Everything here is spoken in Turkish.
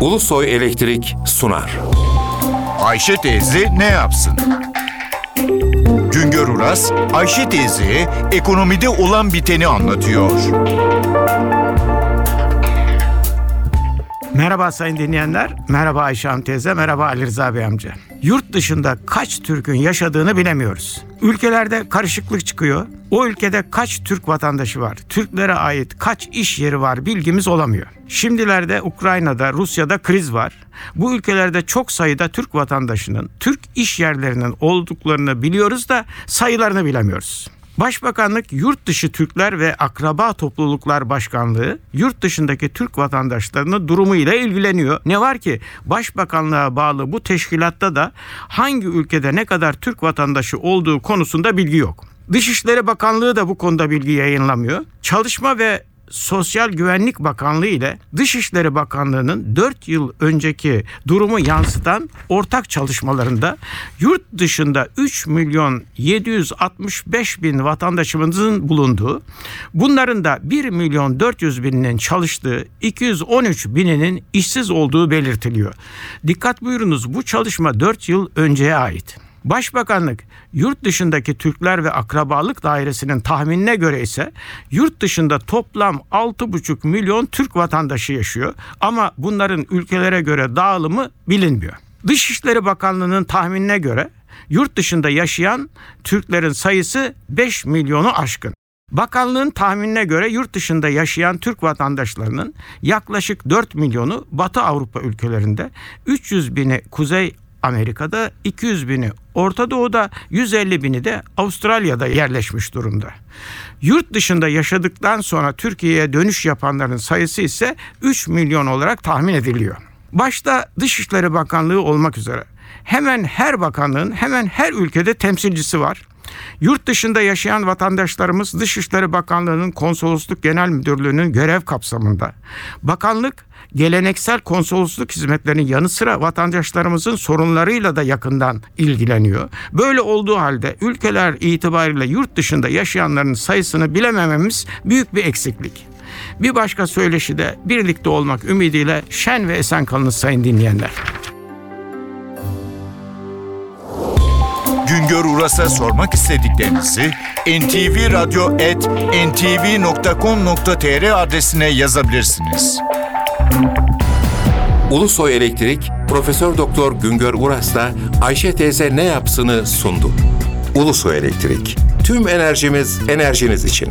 Ulusoy Elektrik sunar. Ayşe teyze ne yapsın? Güngör Uras, Ayşe teyze ekonomide olan biteni anlatıyor. Merhaba sayın dinleyenler, merhaba Ayşe Hanım teyze, merhaba Ali Rıza Bey amca. Yurt dışında kaç Türk'ün yaşadığını bilemiyoruz. Ülkelerde karışıklık çıkıyor. O ülkede kaç Türk vatandaşı var? Türklere ait kaç iş yeri var bilgimiz olamıyor. Şimdilerde Ukrayna'da, Rusya'da kriz var. Bu ülkelerde çok sayıda Türk vatandaşının Türk iş yerlerinin olduklarını biliyoruz da sayılarını bilemiyoruz. Başbakanlık Yurt Dışı Türkler ve Akraba Topluluklar Başkanlığı yurt dışındaki Türk vatandaşlarının durumuyla ilgileniyor. Ne var ki Başbakanlığa bağlı bu teşkilatta da hangi ülkede ne kadar Türk vatandaşı olduğu konusunda bilgi yok. Dışişleri Bakanlığı da bu konuda bilgi yayınlamıyor. Çalışma ve Sosyal Güvenlik Bakanlığı ile Dışişleri Bakanlığı'nın 4 yıl önceki durumu yansıtan ortak çalışmalarında yurt dışında 3 milyon 765 bin vatandaşımızın bulunduğu, bunların da 1 milyon 400 bininin çalıştığı, 213 bininin işsiz olduğu belirtiliyor. Dikkat buyurunuz bu çalışma 4 yıl önceye ait. Başbakanlık yurt dışındaki Türkler ve akrabalık dairesinin tahminine göre ise yurt dışında toplam 6,5 milyon Türk vatandaşı yaşıyor ama bunların ülkelere göre dağılımı bilinmiyor. Dışişleri Bakanlığı'nın tahminine göre yurt dışında yaşayan Türklerin sayısı 5 milyonu aşkın. Bakanlığın tahminine göre yurt dışında yaşayan Türk vatandaşlarının yaklaşık 4 milyonu Batı Avrupa ülkelerinde, 300 bini Kuzey Amerika'da 200 bini Orta Doğu'da 150 bini de Avustralya'da yerleşmiş durumda. Yurt dışında yaşadıktan sonra Türkiye'ye dönüş yapanların sayısı ise 3 milyon olarak tahmin ediliyor. Başta Dışişleri Bakanlığı olmak üzere hemen her bakanlığın hemen her ülkede temsilcisi var. Yurt dışında yaşayan vatandaşlarımız Dışişleri Bakanlığı'nın Konsolosluk Genel Müdürlüğü'nün görev kapsamında. Bakanlık geleneksel konsolosluk hizmetlerinin yanı sıra vatandaşlarımızın sorunlarıyla da yakından ilgileniyor. Böyle olduğu halde ülkeler itibariyle yurt dışında yaşayanların sayısını bilemememiz büyük bir eksiklik. Bir başka söyleşi de birlikte olmak ümidiyle şen ve esen kalınız sayın dinleyenler. Güngör Uras'a sormak istediklerinizi ntvradio.ntv.com.tr adresine yazabilirsiniz. Ulusoy Elektrik Profesör Doktor Güngör Uras'la Ayşe teyze ne yapsını sundu. Ulusoy Elektrik. Tüm enerjimiz enerjiniz için.